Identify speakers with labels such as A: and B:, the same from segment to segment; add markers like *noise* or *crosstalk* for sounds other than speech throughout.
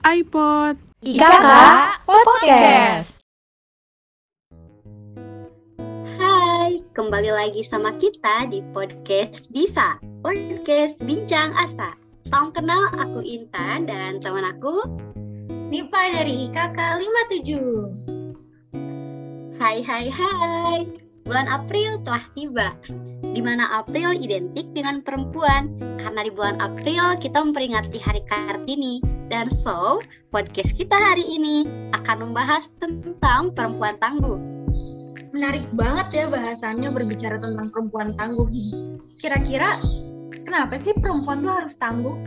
A: iPod.
B: IKK Podcast.
C: Hai, kembali lagi sama kita di podcast Bisa, podcast Bincang Asa. Salam kenal, aku Intan dan teman aku.
D: Nipa dari IKK 57.
C: Hai, hai, hai. Bulan April telah tiba, di mana April identik dengan perempuan. Karena di bulan April kita memperingati Hari Kartini. Dan so, podcast kita hari ini akan membahas tentang perempuan tangguh.
D: Menarik banget ya bahasannya berbicara tentang perempuan tangguh. Kira-kira kenapa sih perempuan tuh harus tangguh?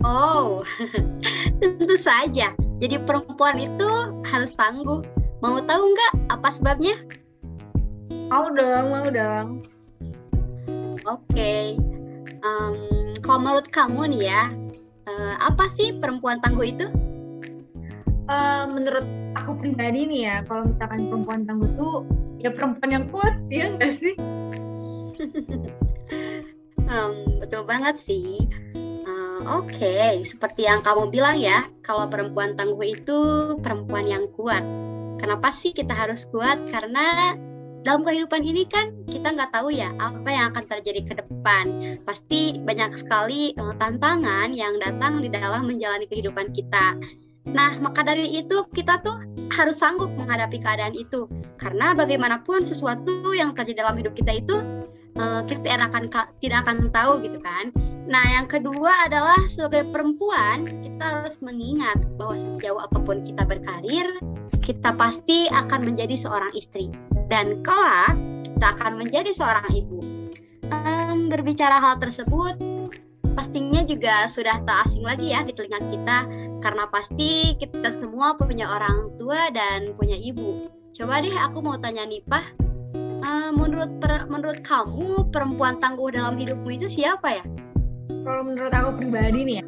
C: Oh, *laughs* tentu saja. Jadi perempuan itu harus tangguh. Mau tahu nggak apa sebabnya?
D: Mau dong, mau dong.
C: Oke, Em, kalau menurut kamu nih ya, eh, apa sih perempuan tangguh itu?
D: Eh, menurut aku pribadi nih ya, kalau misalkan perempuan tangguh tuh ya perempuan yang kuat, ya nggak sih? *laughs*
C: Em, betul banget sih. Eh, Oke, seperti yang kamu bilang ya, kalau perempuan tangguh itu perempuan yang kuat. Kenapa sih kita harus kuat? Karena dalam kehidupan ini kan kita nggak tahu ya apa yang akan terjadi ke depan. Pasti banyak sekali eh, tantangan yang datang di dalam menjalani kehidupan kita. Nah, maka dari itu kita tuh harus sanggup menghadapi keadaan itu. Karena bagaimanapun sesuatu yang terjadi dalam hidup kita itu eh, kita tidak akan tidak akan tahu gitu kan. Nah, yang kedua adalah sebagai perempuan kita harus mengingat bahwa sejauh apa pun kita berkarir, kita pasti akan menjadi seorang istri dan kelak kita akan menjadi seorang ibu. Em, berbicara hal tersebut pastinya juga sudah tak asing lagi ya di telinga kita karena pasti kita semua punya orang tua dan punya ibu. Coba deh aku mau tanya Nipah, eh, menurut per- menurut kamu perempuan tangguh dalam hidupmu itu siapa ya?
D: Kalau menurut aku pribadi nih ya,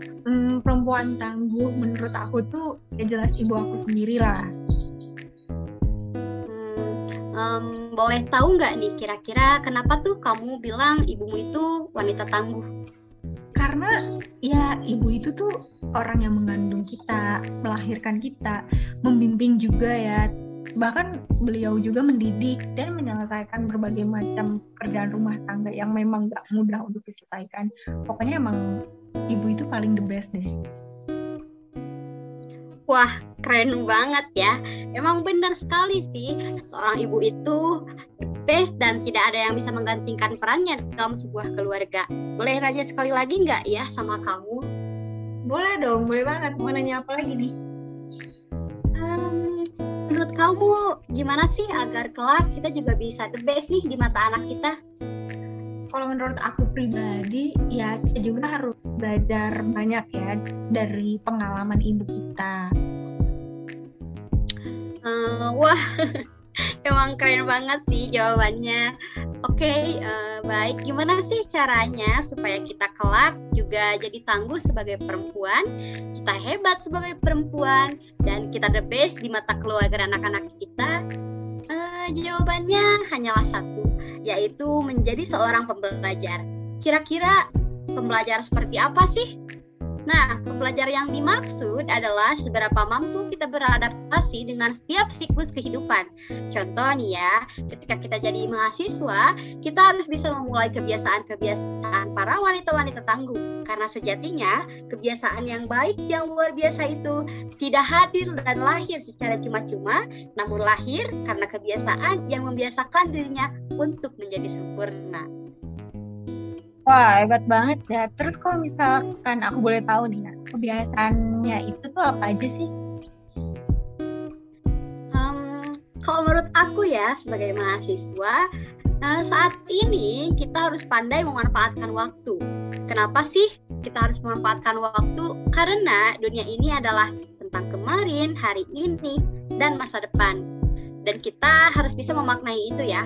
D: perempuan tangguh menurut aku tuh ya jelas ibu aku sendiri lah.
C: Em, boleh tahu nggak nih kira-kira kenapa tuh kamu bilang ibumu itu wanita tangguh?
D: Karena ya ibu itu tuh orang yang mengandung kita, melahirkan kita, membimbing juga ya. Bahkan beliau juga mendidik dan menyelesaikan berbagai macam pekerjaan rumah tangga yang memang gak mudah untuk diselesaikan. Pokoknya emang ibu itu paling the best deh.
C: Wah, keren banget ya. Emang benar sekali sih, seorang ibu itu the best dan tidak ada yang bisa menggantikan perannya dalam sebuah keluarga. Boleh nanya sekali lagi nggak ya sama kamu?
D: Boleh dong, boleh banget. Mau nanya apa lagi nih?
C: Menurut kamu gimana sih agar kelak kita juga bisa the best nih di mata anak kita?
D: Kalau menurut aku pribadi, ya kita juga harus belajar banyak ya dari pengalaman ibu kita.
C: Eh, wah, *laughs* emang keren banget sih jawabannya. Oke, eh, baik. Gimana sih caranya supaya kita kelak juga jadi tangguh sebagai perempuan, kita hebat sebagai perempuan, dan kita the best di mata keluarga anak-anak kita? Eh, jawabannya hanyalah satu, yaitu menjadi seorang pembelajar. Kira-kira pembelajar seperti apa sih? Nah, pembelajar yang dimaksud adalah seberapa mampu kita beradaptasi dengan setiap siklus kehidupan. Contoh nih ya, ketika kita jadi mahasiswa, kita harus bisa memulai kebiasaan-kebiasaan para wanita-wanita tangguh. Karena sejatinya, kebiasaan yang baik yang luar biasa itu tidak hadir dan lahir secara cuma-cuma, namun lahir karena kebiasaan yang membiasakan dirinya untuk menjadi sempurna.
D: Wah, hebat banget ya. Terus kalau misalkan aku boleh tahu nih, Nak, kebiasaannya itu tuh apa aja sih?
C: Hmm, kalau menurut aku ya sebagai mahasiswa eh, saat ini kita harus pandai memanfaatkan waktu. Kenapa sih? kita harus memanfaatkan waktu karena dunia ini adalah tentang kemarin, hari ini, dan masa depan. Dan kita harus bisa memaknai itu ya.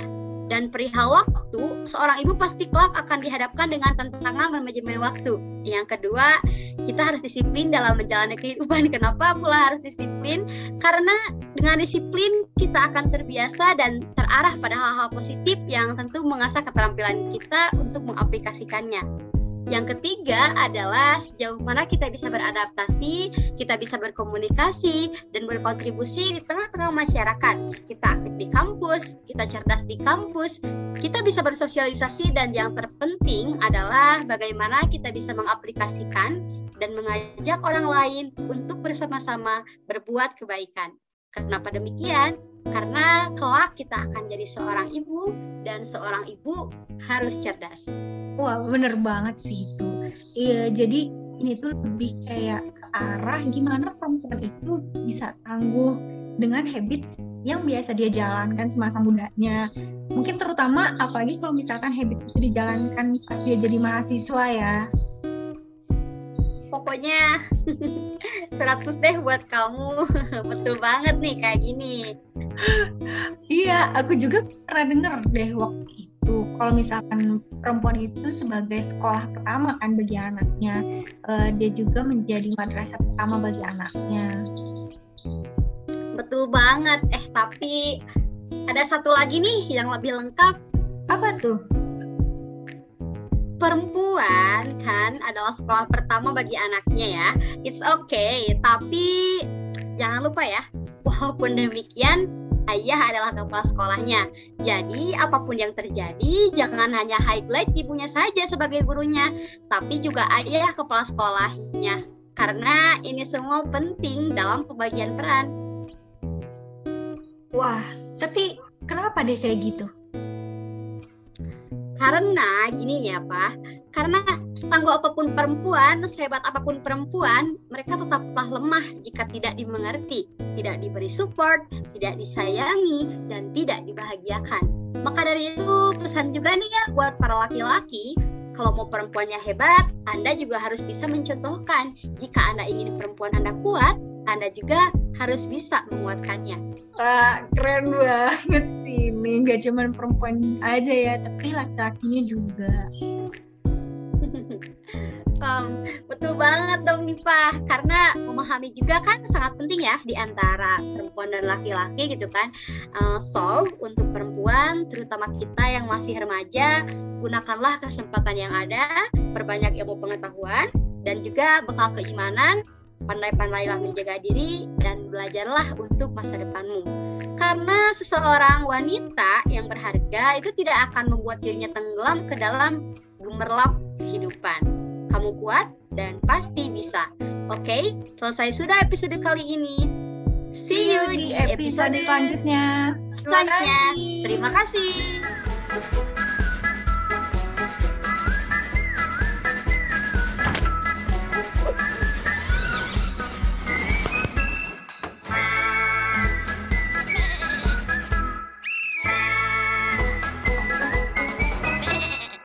C: Dan perihal waktu, seorang ibu pasti kelak akan dihadapkan dengan tantangan manajemen waktu. Yang kedua, kita harus disiplin dalam menjalani kehidupan. *laughs* Kenapa pula harus disiplin? Karena dengan disiplin kita akan terbiasa dan terarah pada hal-hal positif yang tentu mengasah keterampilan kita untuk mengaplikasikannya. Yang ketiga adalah sejauh mana kita bisa beradaptasi, kita bisa berkomunikasi, dan berkontribusi di tengah-tengah masyarakat. Kita aktif di kampus, kita cerdas di kampus, kita bisa bersosialisasi, dan yang terpenting adalah bagaimana kita bisa mengaplikasikan dan mengajak orang lain untuk bersama-sama berbuat kebaikan. Kenapa demikian? Karena kelak kita akan jadi seorang ibu, dan seorang ibu harus cerdas.
D: Wah, bener banget sih itu. Iya, jadi ini tuh lebih kayak arah gimana perempuan itu bisa tangguh dengan habits yang biasa dia jalankan semasa mudanya. Mungkin terutama apalagi kalau misalkan habits itu dijalankan pas dia jadi mahasiswa ya.
C: Pokoknya *laughs* 100 deh buat kamu. *laughs* Betul banget nih kayak gini.
D: Iya, aku juga pernah denger deh waktu itu kalau misalkan perempuan itu sebagai sekolah pertama kan bagi anaknya uh, dia juga menjadi madrasah pertama bagi anaknya.
C: Betul banget. Eh tapi ada satu lagi nih yang lebih lengkap.
D: Apa tuh?
C: Perempuan kan adalah sekolah pertama bagi anaknya ya. It's okay tapi jangan lupa ya walaupun demikian ayah adalah kepala sekolahnya. Jadi, apa pun yang terjadi, jangan hanya highlight ibunya saja sebagai gurunya, tapi juga ayah kepala sekolahnya. Karena ini semua penting dalam pembagian peran.
D: Wah, tapi kenapa deh kayak gitu?
C: Karena gini ya Pak, karena setangguh apa pun perempuan, sehebat apa pun perempuan, mereka tetaplah lemah jika tidak dimengerti, tidak diberi support, tidak disayangi, dan tidak dibahagiakan. Maka dari itu pesan juga nih ya buat para laki-laki, kalau mau perempuannya hebat, Anda juga harus bisa mencontohkan. Jika Anda ingin perempuan Anda kuat, Anda juga harus bisa menguatkannya.
D: Wah, keren banget sih ini. Gak cuma perempuan aja ya, tapi laki-lakinya juga.
C: Um, betul banget dong Nipa, karena memahami juga kan sangat penting ya di antara perempuan dan laki-laki gitu kan. Uh, so, untuk perempuan, terutama kita yang masih remaja, gunakanlah kesempatan yang ada, perbanyak ilmu pengetahuan, dan juga bekal keimanan pandai-pandailah menjaga diri dan belajarlah untuk masa depanmu. Karena seseorang wanita yang berharga itu tidak akan membuat dirinya tenggelam ke dalam gemerlap kehidupan. Kamu kuat dan pasti bisa. Oke, selesai sudah episode kali ini. See you di episode,
D: selanjutnya.
C: Selanjutnya. Terima kasih.